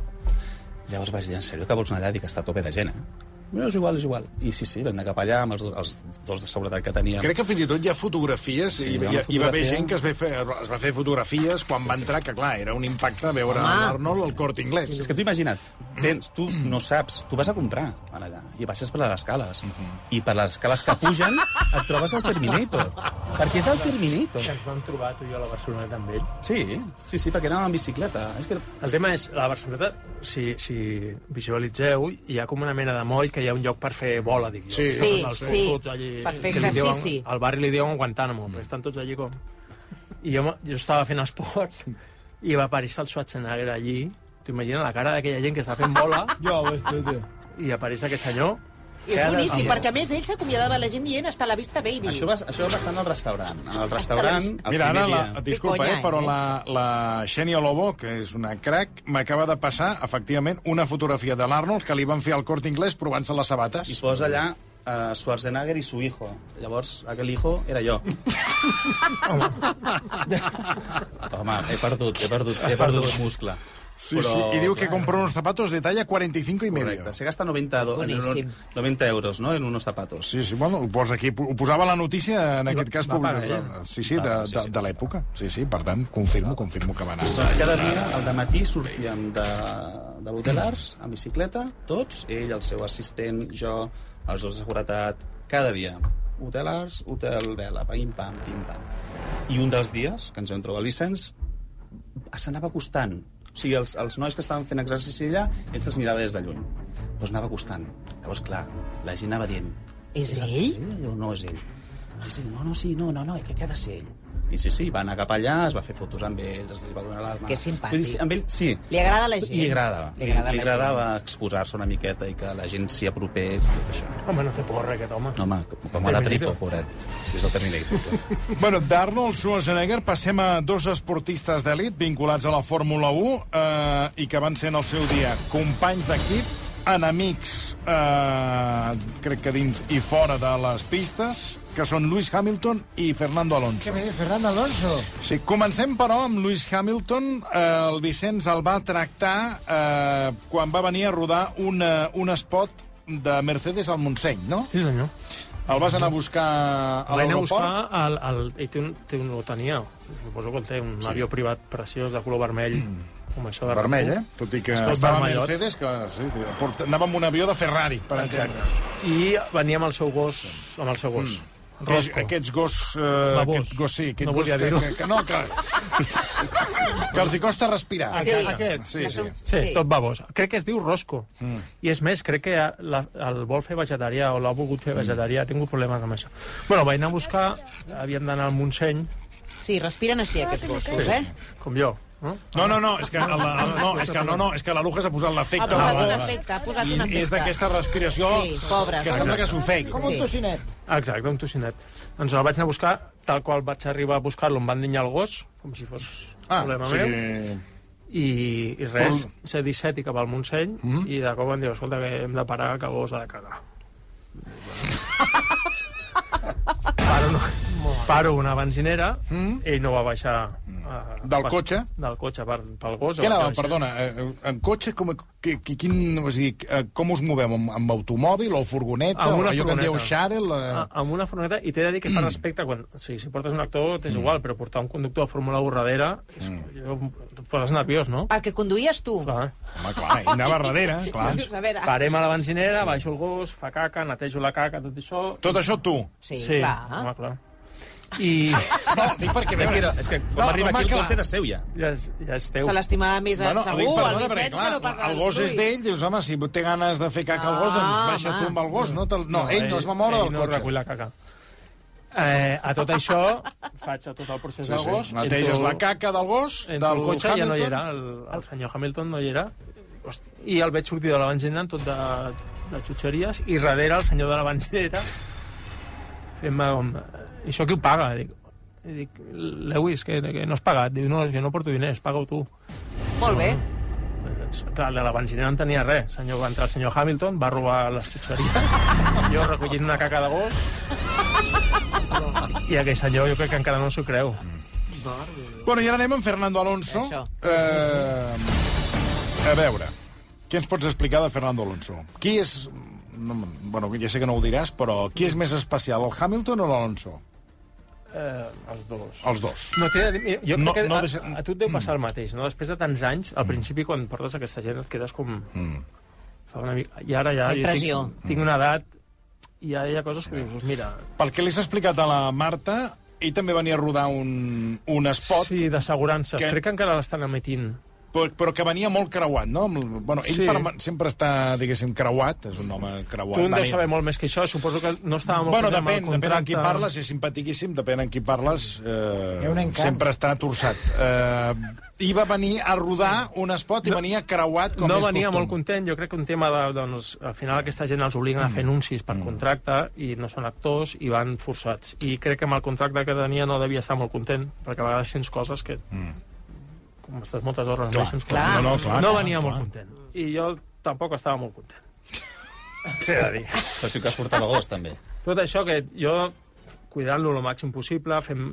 Llavors vaig dir, en sèrio que vols anar allà? Dic, està a tope de gent, eh? No, és igual, és igual. I sí, sí, vam anar cap allà amb els, dos- els dos de seguretat que teníem. crec que fins i tot hi ha fotografies Sí, i, hi ha hi, una hi va haver fotografia. gent que es va, fer, es va fer fotografies quan va entrar, que clar, era un impacte veure l'Arnold al Corte Inglés. És que tu imagina't, tens, tu no saps, tu vas a comprar van allà, i baixes per les escales. I per les escales que pugen et trobes el Terminator. Perquè és el Terminator. Que ens vam trobar tu i jo a la Barceloneta amb ell. Sí, sí, sí, perquè anàvem amb bicicleta. És que El tema és, la Barceloneta, si, si visualitzeu, hi ha com una mena de moll que hi ha un lloc per fer bola, dic jo. Sí. Sí, Els sí, tots allí, per fer li diuen- exercici. Al barri li diuen Guantánamo, però estan tots allí com... I jo, jo estava fent esport i va aparèixer el Schwarzenegger allí. T'imagines la cara d'aquella gent que està fent bola Ja ves, tu, tio. i apareix aquest senyor Cada boníssim, dia. perquè a més ell s'acomiadava la gent dient hasta la vista, baby. això va, això va passar en el restaurant. En el restaurant, el Mira, ara, la, disculpa, conya, eh, però eh? la, la Xènia Lobo, que és una crac, m'acaba de passar, efectivament, una fotografia de l'Arnold que li van fer al Corte Inglés provant-se les sabates. I posa allà uh, Schwarzenegger i su hijo. Llavors, aquel hijo era jo. Home, he perdut, he perdut, he perdut muscle. Sí, sí. I diu que compró unos zapatos de talla 45 y medio. Correcte. Se gasta 90, do- Boníssim. 90 euros, no?, en unos zapatos. Sí, sí, bueno, ho posa aquí, ho posava la notícia, en aquest cas, va publicada. ell. Sí, sí, de, Va, de, sí. de l'època. Sí, sí, per tant, confirmo, confirmo que va anar. Doncs cada dia, al matí, sortíem de, de l'Hotel Arts, amb bicicleta, tots, ell, el seu assistent, jo, els dos de seguretat, cada dia. Hotel Arts, Hotel Vela, pim-pam, pim-pam. I un dels dies, que ens vam trobar el Vicenç, s'anava acostant. O sigui, els, els nois que estaven fent exercici allà, ell se'ls mirava des de lluny. Doncs anava acostant. Llavors, clar, la gent anava dient... És el- ell? És ell o no és ell? És ell, no, no, sí, no, no, no, que de ser ell. I sí, sí, va anar cap allà, es va fer fotos amb ells, es li va donar l'alma. Que simpàtic. Vull dir, sí, amb ell, sí. Li agrada la gent. Li agrada. Li Li, agrada li la agradava exposar-se una miqueta i que la gent s'hi apropés, tot això. Home, no té porra, aquest home. No, home, com, com a la tripa, pobret. Si és el Terminator. Bueno, d'Arnold Schwarzenegger passem a dos esportistes d'elit vinculats a la Fórmula 1 eh, i que van ser en el seu dia companys d'equip, enemics, eh, crec que dins i fora de les pistes, que són Lewis Hamilton i Fernando Alonso. ¿Qué me dice Fernando Alonso? Sí, comencem, però, amb Lewis Hamilton. Eh, el Vicenç el va tractar eh, quan va venir a rodar una, un spot de Mercedes al Montseny, no? Sí, senyor. El vas anar a buscar a Vaig anar a l'aeroport? buscar... El, el, ell té un, té un, ho tenia, suposo que el té, un sí. avió privat preciós de color vermell, com això de Vermell, eh? Tot i que Escolta, estava a vermellot. Mercedes, que sí, porta- anava amb un avió de Ferrari, per entendre's. I venia amb el seu gos, amb el seu gos. Mm. Mm. Aquests, aquests gos... Eh, Babós. aquest gos, sí, aquest No gos volia que, dir-ho. que, que, no, que, que els hi costa respirar. Sí. Aquest. Sí, sí. Sí, sí, tot babós. Crec que es diu Rosco. Mm. I és més, crec que la, el vol fer vegetarià o l'ha volgut fer vegetarià. Ha tingut problemes amb això. Bueno, vaig anar a buscar, havíem d'anar al Montseny, Sí, respiren així aquests gossos, eh? com jo. No? No, no, és que, el, no, és que, no, no, és que la Luja s'ha posat Ha l'efecte. posat de un la- efecte, ha posat un efecte. és d'aquesta respiració Sí, pobre. que sembla que s'ofegui. Como un tocinet. Exacte, un tocinet. Doncs el vaig anar a buscar, tal qual vaig arribar a buscar-lo, em van dinyar el gos, com si fos Ah, problema o meu. I, i res, ser 17 i cap al Montseny, mm -hmm. i de cop em diu, escolta, que hem de parar, que el gos ha de cagar. paro, una, paro una benzinera, mm. ell no va baixar... Uh, Del cotxe? Del cotxe, per, pel gos. Què va anava, perdona, eh, en cotxe, com, que, que, quin, o sigui, eh, com us moveu? Amb, amb automòbil o furgoneta? Amb una o allò que en dieu furgoneta. Shuttle? Ah, Eh... amb una furgoneta, i t'he de dir que fa respecte quan... O sigui, si portes un actor, t'és igual, però portar un conductor de Fórmula 1 darrere, és, jo, et poses nerviós, no? El que conduïes tu. Clar. Home, clar, ell anava darrere, clar. A veure, Parem a la benzinera, baixo el gos, fa caca, netejo la caca, tot això... Tot això tu. sí, sí, clar. home, clar. I No, dic perquè... Aquí era, és que quan No, va arribar aquí el gos era seu ja. ja és, ja és teu. Se l'estimava més Bueno, segur, dic, el perdona, perquè, Vicenç, clar, que no pas el gos és d'ell, dius, home, si té ganes de fer caca al gos, doncs Ah, baixa tu amb el gos, no? Te'l- No, ell no es va moure ell del no cotxe. recull la caca. Eh, a tot això, faig tot el procés Sí, del sí. gos. Neteges entro- la caca del gos, Entro del al cotxe, ja no hi Hamilton. era, el, el senyor Hamilton no hi era. Hosti, I el veig sortir de la benzinera tot de, de xutxeries, i darrere el senyor de la benzinera fent-me. I això qui ho paga? Dic, i dic Lewis, que, que no has pagat. Diu, no, que no porto diners, paga-ho tu. Molt bé. Clar, de la benzinera no en tenia res. Senyor, va entrar el senyor Hamilton, va robar les xutxeries, jo recollint una caca de gos, i aquell senyor jo crec que encara no s'ho creu. Bueno, i ara anem amb Fernando Alonso. Això. Eh, a veure, què ens pots explicar de Fernando Alonso? Qui és... No, bueno, ja sé que no ho diràs, però qui és més especial, el Hamilton o l'Alonso? Eh, els dos. Els dos. No, de dir, jo No- crec que no a, deixa- a tu et deu passar el mateix, no? Després de tants anys, al principi, quan portes aquesta gent, et quedes com... Mm. Fa una mica... I ara ja... Jo. Tinc, tinc una edat i ja hi ha coses que dius, doncs mira... Pel que li has explicat a la Marta, ell també venia a rodar un, un spot, Sí, d'assegurances. Que- Crec que encara l'estan emetint. Però, però que venia molt creuat, no? Bueno, ell Sí. perma- sempre està, diguéssim, creuat, és un home creuat. Tu en deus saber molt més que això. Suposo que no estava molt Bueno, posat amb el depèn, depèn amb qui parles, és simpaticíssim, depèn amb qui parles, eh, sempre està torçat. Eh, I va venir a rodar un spot i No- venia creuat com no és venia costum. molt content, jo crec que un tema de, doncs, al final aquesta gent els obliguen a Mm. fer anuncis per contracte i no són actors i van forçats. I crec que amb el contracte que tenia no devia estar molt content, perquè a vegades sents coses que... Com estàs moltes hores, Clar, clar. coses. No, no, clar, no clar, venia clar. molt content. I jo tampoc estava molt content. Què de dir? Però sí que es portava gos, també. Tot això que jo cuidant-lo el màxim possible, fent,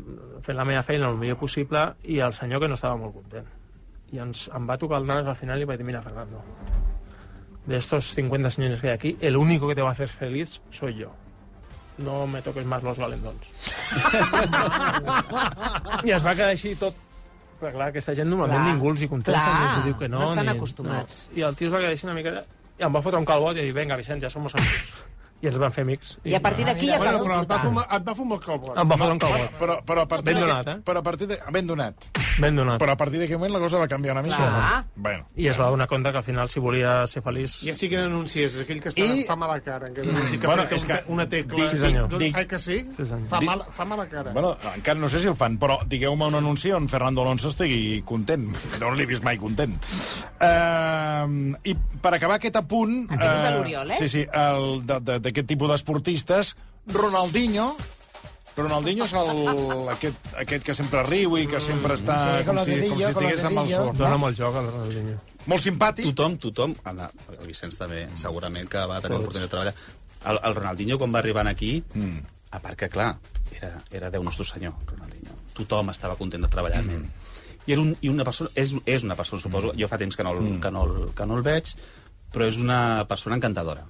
fent la meva feina el millor possible, i el senyor que no estava molt content. I ens, em va tocar el nas al final i vaig dir, mira, Fernando, de estos 50 señores que hay aquí, el único que te va a hacer feliz soy yo. No me toques más los valendons. I es va quedar així tot però clar, aquesta gent normalment Clar. ningú els hi contesta, Clar, ni els diu que no. no estan ni... acostumats. No. I el tio es va quedar així una mica... I em va fotre un calbot i dir, venga, Vicent, ja somos amigos. I ens van fer amics. I a partir d'aquí ja es va Bueno, però et va fumar, et va fumar el calbot. Em va fotre un calbot. Però, però a partir Ben donat, eh? Però a partir de... Ben donat. Ben donat. Però a partir d'aquell moment la cosa va canviar una mica. Clar. Bueno. I es va donar compte que al final, si volia ser feliç... Ja sí que n'anuncies, aquell que està, I- fa mala cara, que denunci que Bueno, és que- una tecla. dic- Sí, senyor. Doncs, dic- ai que sí? Sí, senyor. Fa, Dic- mal, fa mala cara. Bueno, encara no sé si el fan, però digueu-me un anunci on Fernando Alonso estigui content. No l'he vist mai content. Uh, I per acabar aquest apunt... Aquest és de eh, l'Oriol, eh? Sí, sí, el de- de- d'aquest tipus d'esportistes, Ronaldinho... Ronaldinho és el, aquest, aquest que sempre riu i que sempre està Sí, com, si, com si estigués amb el surf. Dóna No? molt joc al Ronaldinho. Molt simpàtic. Tothom, tothom, el, el Vicenç també, segurament que va tenir l'oportunitat de treballar. El, el Ronaldinho, quan va arribar aquí, mm. A part que, clar, era, era Déu nostre senyor, Ronaldinho. Tothom estava content de treballar amb ell. I, era un, i una persona, és, és una persona, suposo, jo fa temps que no, el, que, no el, que no el veig, però és una persona encantadora.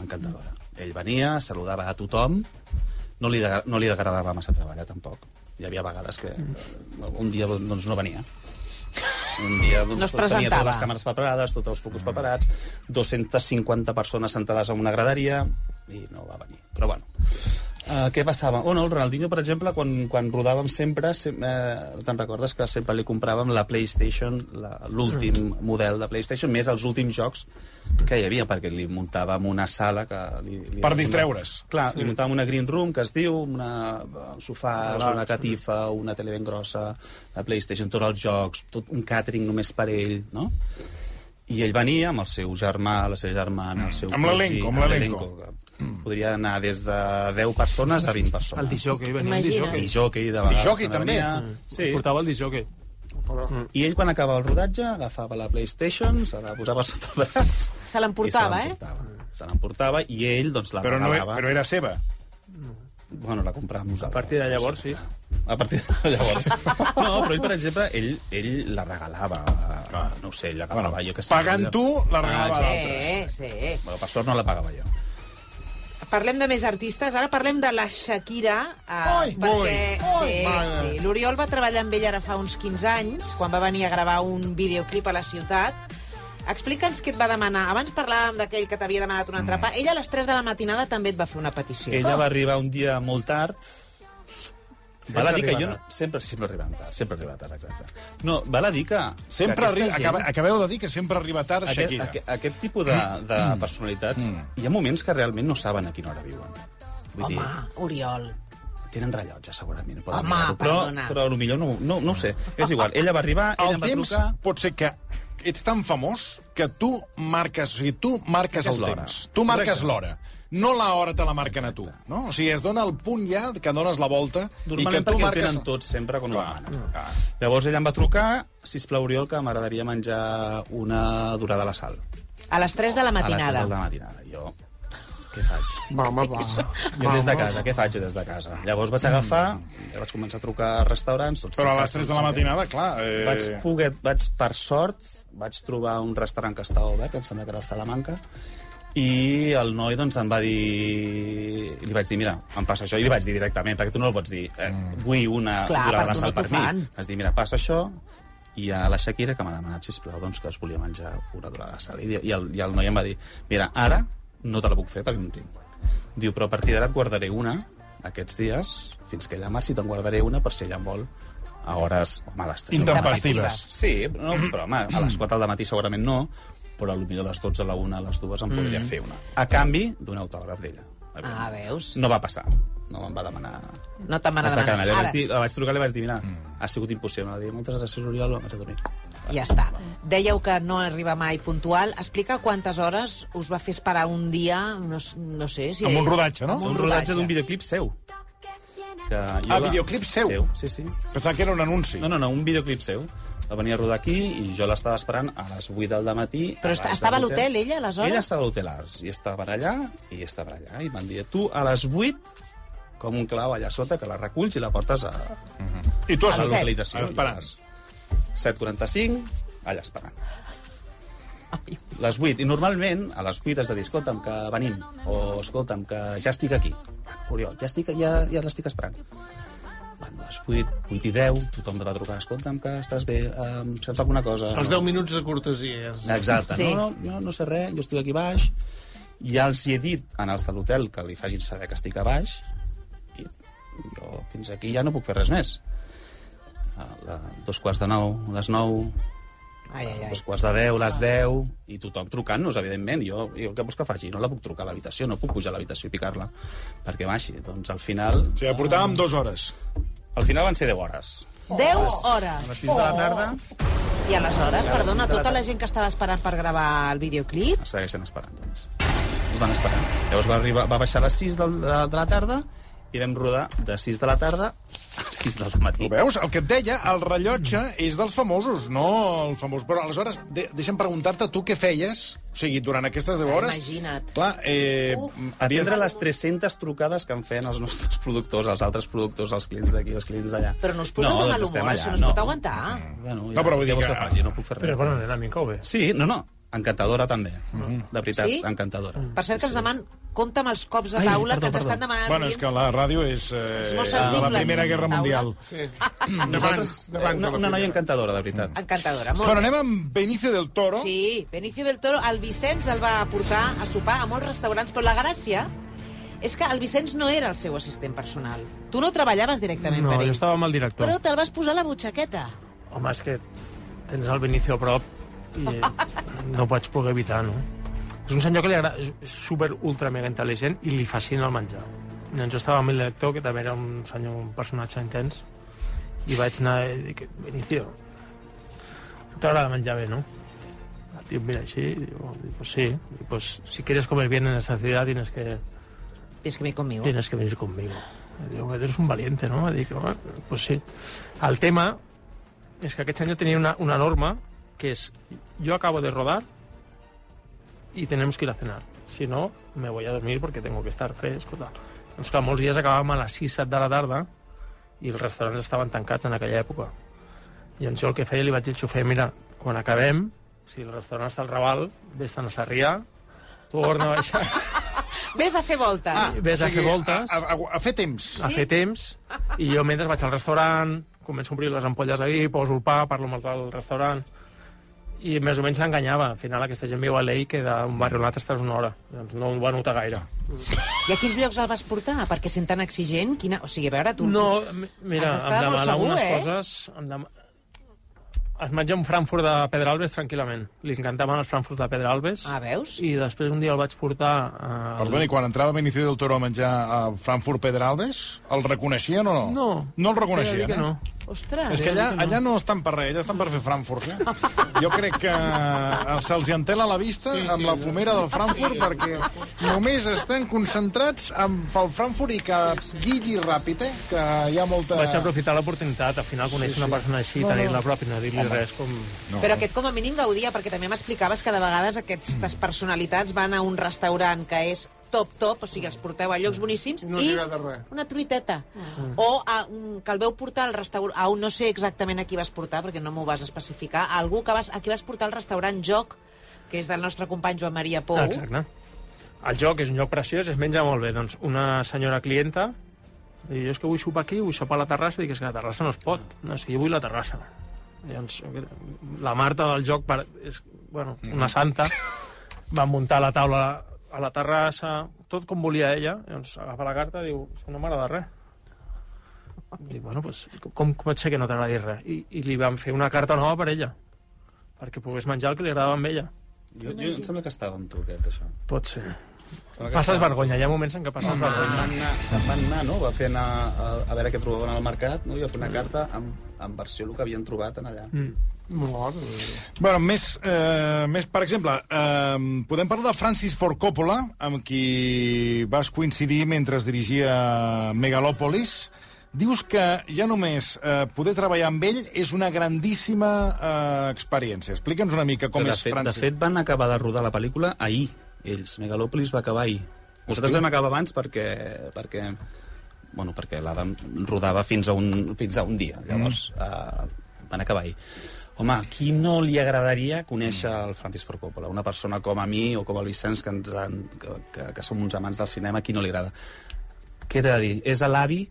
Encantadora. Ell venia, saludava a tothom, no li, de- no li agradava massa treballar, tampoc. Hi havia vegades que eh, un dia doncs, no venia. Un dia doncs, No es tenia totes les càmeres preparades, tots els focus preparats, 250 persones sentades en una graderia, i no va venir. Però bueno, uh, què passava? Oh, no, el Ronaldinho, per exemple, quan, quan rodàvem sempre, sem eh, te'n recordes que sempre li compràvem la PlayStation, la- l'últim model de PlayStation, més els últims jocs que hi havia, perquè li muntàvem una sala que... Li, li Per distreure's. Clar, sí. li muntàvem una green room, que es diu, una eh, sofàs, Relax. una catifa, una tele ben grossa, la PlayStation, tots els jocs, tot un catering només per ell, no? I ell venia amb el seu germà, la seva germana, el seu Amb l'elenco, amb l'elenco. Podria anar des de 10 persones a 20 persones. El disjockey, venia Imagina't. el disjockey. jockey, de vegades. Disjockey, també? Venia. Sí. Portava el disjockey. I ell, quan acabava el rodatge, agafava la PlayStation, se la posava sota el braç... Se l'emportava, eh? Se l'emportava i ell, doncs, la Però, no, regalava. però era seva. Bueno, la compràvem nosaltres. A partir de llavors, sí. A partir de llavors. No, però ell, per exemple, ell, ell la regalava. No ho sé, ell la regalava, jo que sé. Pagant tu, la regalava Ah, a exacte. Sí, sí. Bueno, per sort no la pagava jo. Parlem de més artistes, ara parlem de la Shakira. Eh, Ai, perquè, ai, sí, mare. sí. L'Oriol va treballar amb ella ara fa uns 15 anys, quan va venir a gravar un videoclip a la ciutat. Explica'ns què et va demanar. Abans parlàvem d'aquell que t'havia demanat un entrepà. Ella a les 3 de la matinada també et va fer una petició. Ella va arribar un dia molt tard. Sempre val a dir que arriba jo... No, sempre, sempre arribem tard, sempre arriba tard, exacte. No, val a dir que... Sempre que arriba, aquesta acaba, acabeu de dir que sempre arriba tard aquest, Shakira. aquest, aquest tipus de, de personalitats, hi ha moments que realment no saben a quina hora viuen. Vull Home, dir, Oriol. tenen rellotge, segurament. poden Home, però, perdona. però potser no, no, no ho sé. És igual, ella va arribar, ella El em va temps trucar... pot ser que ets tan famós que tu marques, o sigui, tu marques el l'hora. temps. Tu marques l'hora. No l'hora te la marquen a tu, no? O sigui, es dona el punt ja que dones la volta i que tu marques... tenen tots sempre quan ho demanen. clar. Llavors ella em va trucar, sisplau, Oriol, que m'agradaria menjar una durada a la sal. A les 3 de la A les 3 matinada. de la matinada. Jo, què faig? Home, va. Jo des de casa, què faig des de casa? Llavors vaig agafar, ja vaig començar a trucar a restaurants... Tots Però a les tancats, 3 de la matinada, clar... Eh... Vaig poder, vaig, per sort, vaig trobar un restaurant que estava obert, que em sembla que era el Salamanca, i el noi doncs, em va dir... Li vaig dir, mira, em passa això, i li vaig dir directament, perquè tu no el pots dir, eh, vull una Clar, durada per de tu sal no per t'ho mi. Vaig dir, mira, passa això, i a la Shakira, que m'ha demanat, sisplau, doncs, que es volia menjar una durada de sal. I, i, el, I el noi em va dir, mira, ara no te la puc fer perquè no en tinc. Diu, però a partir d'ara et guardaré una, aquests dies, fins que ella marxi, te'n guardaré una per si ella en vol a hores, home, a les 3 de la Intempestives. Sí, no, però home, a les 4 del matí segurament no, però potser a les 12, a la 1, a les 2 em podria fer una. A canvi d'un autògraf d'ella. Ah, veus? No va passar. No em va demanar... No te'n va demanar. Vaig, Ara, dir, la vaig trucar i li vaig dir, mira, ha sigut impossible. Va dir, moltes gràcies, Oriol, vaig a dormir. Ja està. Dèieu que no arriba mai puntual. Explica quantes hores us va fer esperar un dia, no, no sé... Si Amb un rodatge, no? Amb Un, rodatge d'un videoclip seu. Que jo Ah, la- videoclip seu? Seu, sí, sí. Pensava que era un anunci. No, no, no, un videoclip seu. Va venir a rodar aquí i jo l'estava esperant a les 8 del matí. Però est- estava a l'hotel, ella, aleshores? Ella estava a l'hotel Ars, i estava allà, i estava allà. I van dir, tu a les 8, com un clau allà sota, que la reculls i la portes a, I tu a has la localització. Esperant. I a les 7.45, allà esperant. Les 8. I normalment, a les 8 has de dir, escolta'm, que venim. O, escolta'm, que ja estic aquí. Oriol, ja, estic, ja, ja l'estic esperant. Bueno, a les 8, 8 i 10, tothom va trucar, escolta'm, que estàs bé, um, saps alguna cosa? Els 10 minuts de cortesia. Exacte. Sí. No, no, jo no sé res, jo estic aquí baix. Ja els hi he dit en els de l'hotel que li facin saber que estic a baix i jo fins aquí ja no puc fer res més. A la, dos quarts de nou, les nou, Ai, ai, ai. dos quarts de deu, les deu, i tothom trucant-nos, evidentment. Jo, jo què vols que faci? No la puc trucar a l'habitació, no puc pujar a l'habitació i picar-la perquè baixi. Doncs al final... O sigui, portàvem dues hores. Al final van ser 10 hores. 10 A les hores. 6 de la tarda I aleshores, I a les perdona, sis tota la gent que estava esperant per gravar el videoclip... es segueixen esperant. Doncs. Es van esperant. Llavors va, arribar, va baixar a les 6 de, de, de la tarda i vam rodar de 6 de la tarda 6 del matí. Ho veus? El que et deia, el rellotge és dels famosos, no el famós. Però aleshores, de, deixa'm preguntar-te tu què feies, o sigui, durant aquestes 10 hores... Imagina't. Clar, eh, Uf. havies... Atendre les 300 trucades que em feien els nostres productors, els altres productors, els clients d'aquí, els clients d'allà. Però no us posa de mal humor, això no es pot aguantar. Bueno, No, però vull dir ja que- que faci, no puc fer res. Però bona nena, a mi cau bé. Sí, no, no, encantadora també. De veritat, Sí? encantadora. Per cert, que ens deman... Compte amb els cops de Ai, taula perdó, que ens perdó. estan demanant Bueno, és que la ràdio és, eh, És de la sensible, Primera Guerra. Mundial. Sí. Nosaltres, d'abans de una, una noia encantadora, de veritat. Encantadora, molt Bueno, bé. anem amb Benicio del Toro. Sí, Benicio del Toro, el Vicenç el va portar a sopar a molts restaurants, però la gràcia és que el Vicenç no era el seu assistent personal. Tu no treballaves directament No, per jo ell. estava amb el director. Però te'l vas posar a la butxaqueta. Home, és que tens el Benicio a prop i no ho pots poder evitar, no? És un senyor que li agrada, és super ultra mega intel·ligent i li fascina el menjar. Llavors jo estava amb el director, que també era un senyor, un personatge intens, i vaig anar i dic, Benicio, t'agrada menjar bé, no? El tio mira així i diu, pues sí, y pues si quieres comer bien en esta ciudad tienes que, Tienes que venir conmigo. tienes que venir conmigo. Digo, eres un valiente, ¿no? Y digo, "Ah, pues sí. El tema és que aquest senyor tenia una, una norma que és, yo acabo de rodar y tenemos que ir a cenar. Si no, me voy a dormir porque tengo que estar fresco. Tal. Doncs clar, molts dies acabàvem a les 6-7 de la tarda i els restaurants estaven tancats en aquella època. I llavors jo el que feia li vaig dir al xofer, mira, quan acabem, si el restaurant està al Raval, vés-te'n a Sarrià, torna a baixar, Ves a fer voltes. Ah, vés a fer voltes A, a, a fer temps. a fer temps i jo mentre vaig al restaurant començo a omplir les ampolles ahí, poso el pa, parlo amb el del restaurant i més o menys l'enganyava. Al final aquesta gent viu a l'Ei que d'un barri a un altre estàs una hora. Doncs no ho va notar gaire. I a quins llocs el vas portar? Perquè sent tan exigent, quina... O sigui, a veure, tu... No, mi- mira, em demana segur, unes eh? coses... Em dem... Es menja un Frankfurt de Pedralbes tranquil·lament. Li encantaven els Frankfurts de Pedralbes. Ah, veus? I després un dia el vaig portar... A... Perdoni, quan entrava Benicio del Toro a menjar a Frankfurt Pedralbes, el reconeixien o no? No. No el reconeixien, que eh? no. Ostres. És que allà, allà no estan per res, allà estan per fer Frankfurt. Eh? Jo crec que eh, se'ls entela la vista Sí, sí, sí, amb la fumera del Frankfurt Sí. perquè només estan concentrats en el Frankfurt i que guilli ràpid, eh? que hi ha molta... Vaig aprofitar l'oportunitat, al final conèixer una persona així, No, no. tenir-la prop i no dir-li res com... No. Però aquest com a mínim gaudia, perquè també m'explicaves que de vegades aquestes personalitats van a un restaurant que és top, top, o sigui, els porteu a llocs boníssims No i una truiteta. O a, un- que el veu portar al restaurant... A un, no sé exactament a qui vas portar, perquè no m'ho vas especificar. A algú que vas, a qui vas portar al restaurant Joc, que és del nostre company Joan Maria Pou. Exacte. El joc és un lloc preciós, es menja molt bé. Doncs una senyora clienta i jo és que vull sopar aquí, vull sopar a la terrassa, dic, és que la terrassa no es pot. No, és que jo vull la terrassa. Llavors, la Marta del joc per, és bueno, una santa, va muntar la taula a la terrassa, tot com volia ella, llavors agafa la carta i diu, "És que no m'agrada res. Dic, bueno, pues, com pot ser que no t'agradi res? I, I li van fer una carta nova per ella, perquè pogués menjar el que li agradava a ella. Jo, jo em sembla que estava amb tu, aquest, això. Pot ser. Passes vergonya, hi ha moments en què passes vergonya. se'n van anar, no? Va fer anar a, a veure què trobaven al mercat, no? I va fer una carta amb, amb versió el que havien trobat en allà. Mm. Bueno, més, eh, més per exemple, eh, podem parlar de Francis Ford Coppola, amb qui vas coincidir mentre es dirigia Megalòpolis. Dius que ja només eh, poder treballar amb ell és una grandíssima eh, experiència. Explica'ns una mica com de és fet, Francis. De fet, van acabar de rodar la pel·lícula ahir, ells. Megalòpolis va acabar ahir. Nosaltres vam acabar abans perquè, perquè bueno, perquè l'Adam rodava fins a un, fins a un dia. Llavors, mm. uh, van acabar ahir. Home, a qui no li agradaria conèixer el Francis Ford Coppola? Una persona com a mi o com el Vicenç, que, ens han, que, que, que som uns amants del cinema, a qui no li agrada? Què t'he de dir? És l'avi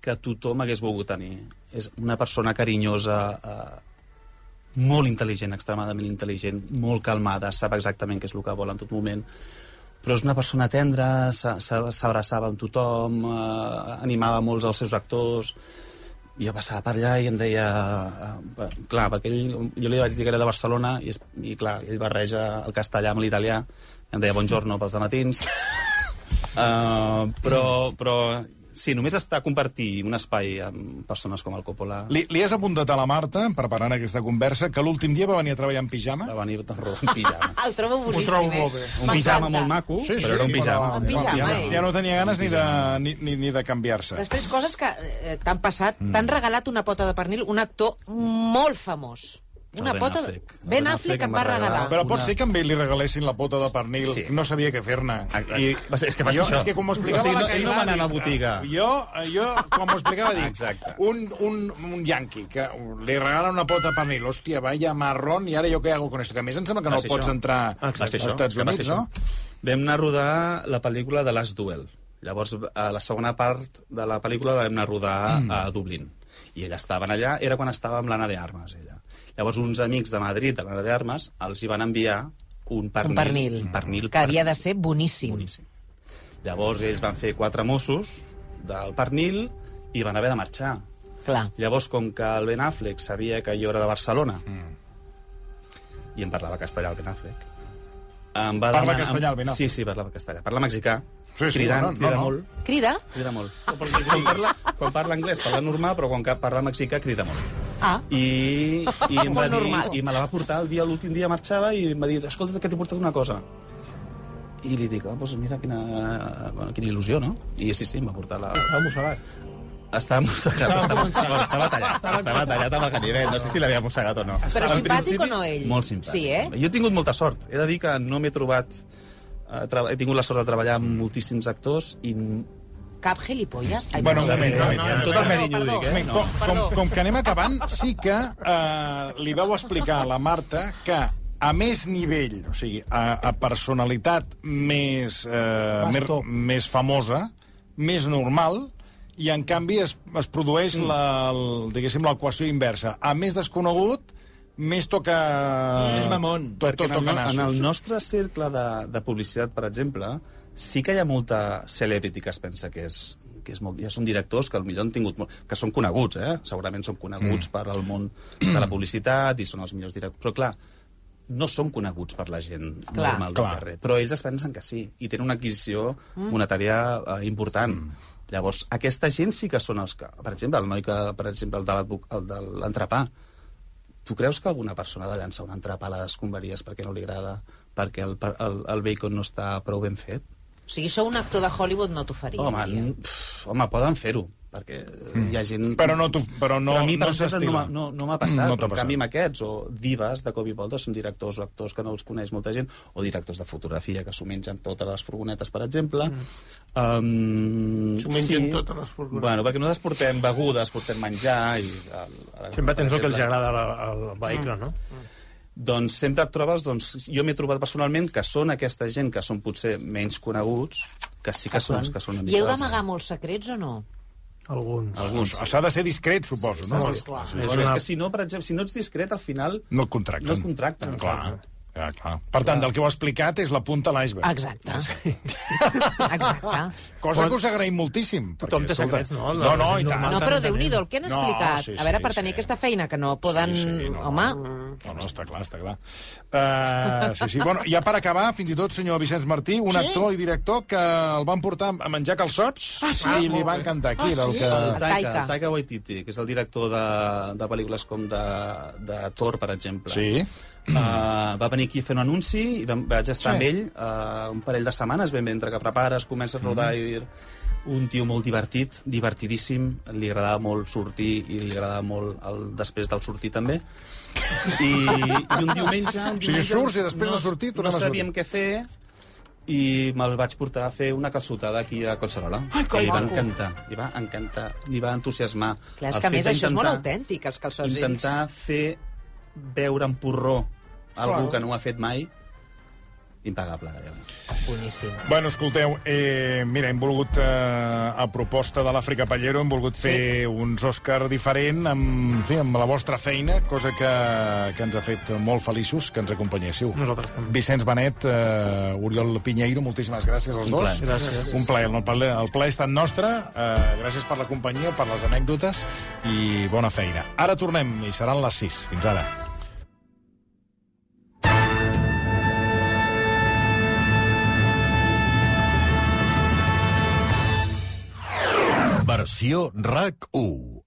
que tothom hagués volgut tenir. És una persona carinyosa, eh, molt intel·ligent, extremadament intel·ligent, molt calmada, sap exactament què és el que vol en tot moment, però és una persona tendra, s'a- s'a- s'abraçava amb tothom, eh, animava molts dels seus actors, jo passava per allà i em deia... Eh, clar, perquè ell, jo li vaig dir que era de Barcelona i, i clar, ell barreja el castellà amb l'italià, em deia buongiorno pels matins, uh, però, però Sí, només està a compartir un espai amb persones com el Coppola. Li, li has apuntat a la Marta, preparant aquesta conversa, que l'últim dia va venir a treballar en pijama? Va venir tot rodó en pijama. El trobo boníssim, trobo eh? molt bé. Un pijama molt maco, Sí, sí, però era un pijama. En pijama, ja, ell. ja no tenia ganes ni de, ni, ni, ni de canviar-se. Després, coses que eh, t'han passat. T'han regalat una pota de pernil un actor molt famós. Una Ben pota... Affleck. Ben Ben Affleck Affleck em va regalar regalar. Però pot Una- ser que a ell li regalessin la pota de pernil, Sí. no sabia què fer-ne. I Va ser- és que va ser jo, això. És que com m'ho explicava O sigui, la no- ell no va anar a la botiga. Jo, jo quan m'ho explicava, dic, Exacte. un, un, un yanqui que li regala una pota de pernil, hòstia, vaya marrón, i ara jo què hago con esto? Que a més em sembla que no pots això. entrar als Estats Units, no? Vam anar a rodar la pel·lícula de Last Duel. Llavors, a la segona part de la pel·lícula la vam anar a rodar Mm. a Dublín. I ella estaven allà, era quan estava amb l'Anna de Armes, ella. Llavors, uns amics de Madrid, de l'Anna de Armes, els hi van enviar un pernil. Un pernil, Un pernil que havia de ser boníssim. boníssim. Llavors, ells van fer quatre Mossos del pernil i van haver de marxar. Clar. Llavors, com que el Ben Affleck sabia que jo era de Barcelona, i em parlava castellà el Ben Affleck, em va Parla demanar... castellà, el Ben Affleck? Sí, sí, parlava castellà. Parla mexicà, Sí, sí, cridant, no, no, crida no. molt. Crida? Crida molt. Quan parla, quan parla anglès parla normal, però quan parla mexicà crida molt. Ah. I, i em va dir, normal. i me la va portar el dia, l'últim dia marxava i em va dir, escolta, que t'he portat una cosa. I li dic, oh, doncs mira quina, bueno, quina il·lusió, no? I sí, sí, em va portar la... Estava mossegat. Estava mossegat, estava, estava, estava tallat, estava tallat amb el ganivet, no sé si l'havia mossegat o no. Però Al simpàtic principi, o no, ell? Molt simpàtic. Sí, eh? Jo he tingut molta sort. He de dir que no m'he trobat... He tingut la sort de treballar amb moltíssims actors i Cap gilipolles? Ai, Bueno, un moment, un moment. amb tot el carinyo ho dic, eh? Com, com, com que anem acabant, sí que eh, li vau explicar a la Marta que a més nivell, o sigui, a, a personalitat més, eh, més, més famosa, més normal, i en canvi es, es produeix Mm. la, el, diguéssim, l'equació inversa. A més desconegut, més toca... Més mamón. Tot, tot Perquè en, toca el, en el nostre cercle de, de publicitat, per exemple, sí que hi ha molta celebrity que es pensa que és que és molt, ja són directors que potser han tingut molt, que són coneguts, eh? segurament són coneguts mm. per al món de la publicitat i són els millors directors, però clar, no són coneguts per la gent Clar. normal del Clar. carrer, però ells es pensen que sí, i tenen una adquisició monetària eh, important. Mm. Llavors, aquesta gent sí que són els que... Per exemple, el noi que, per exemple, el de l'advoc- el de l'entrepà, tu creus que alguna persona ha de llançar un entrepà a les escombraries perquè no li agrada, perquè el, el, el bacon no està prou ben fet? O sigui, sou un actor de Hollywood, no t'ho faria. Home, pff, home, poden fer-ho, perquè mm. hi ha gent... Però no, tu, però no, però a mi, per no exemple, no, s'estila. m'ha- no, no m'ha passat, No no però en canvi passat. amb aquests, o divas de Kobe Boldo, són directors o actors que no els coneix molta gent, o directors de fotografia que s'ho mengen totes les furgonetes, per exemple. Mm. Um, S'ho mengen totes les furgonetes. Bueno, perquè nosaltres portem begudes, portem menjar... I, el, el, Sempre tens el que els agrada al, vehicle, no? Doncs sempre et trobes, doncs, jo m'he trobat personalment que són aquesta gent que són potser menys coneguts, que sí que són els que són una I heu els- d'amagar molts secrets o no? Alguns. Alguns. S'ha de ser discret, suposo, no? sí, clar. Sí, És una- és que si no, per exemple, si no ets discret, al final No et contracten. no et contracten. Clar. Ja, clar. Per tant, del que heu explicat és la punta a l'iceberg. Exacte. Exacte. Cosa que us agraïm moltíssim. Tothom té secrets, no? No, no, i tant. No, però déu nhi el que han No, explicat. sí, a veure, sí, per tenir sí. aquesta feina que no poden... Sí, sí, no. Home, No, no, està clar, està clar. Uh, sí, sí. Bueno, ja per acabar, fins i tot, senyor Vicenç Martí, un actor i director que el van portar a menjar calçots ah, sí? i li va encantar. Qui era el que... El El Taika, Taika. Taika Waititi, que és el director de, de pel·lícules com de, de Thor, per exemple. Sí. Uh, va venir aquí a fer un anunci i vam, vaig estar Sí. amb ell uh, un parell de setmanes, ben bé, entre que prepares, comences a rodar i un tio molt divertit, divertidíssim, li agradava molt sortir i li agradava molt el després del sortir també. I, i un diumenge... Un O sigui, diumenge surts i després no, de sortir tornem no a sortir. sabíem què fer i me'l vaig portar a fer una calçotada aquí a Collserola. Ai, que li va maco. encantar, li va encantar, li va entusiasmar. clar, és El que a més això és molt autèntic, els calçots intentar fer veure en porró algú Claro. que no ho ha fet mai, impagable, gairebé. Boníssim. Bueno, escolteu, eh, mira, hem volgut, eh, a proposta de l'Àfrica Pallero, hem volgut fer uns Òscar diferent amb, en fi, amb la vostra feina, cosa que, que ens ha fet molt feliços que ens acompanyéssiu. Nosaltres també. Vicenç Benet, eh, Oriol Pinheiro, moltíssimes gràcies als Un dos. plaer. Gràcies. Un plaer. El plaer, el plaer ha estat nostre. Eh, gràcies per la companyia, per les anècdotes i bona feina. Ara tornem i seran les 6. Fins ara. Versió RAC 1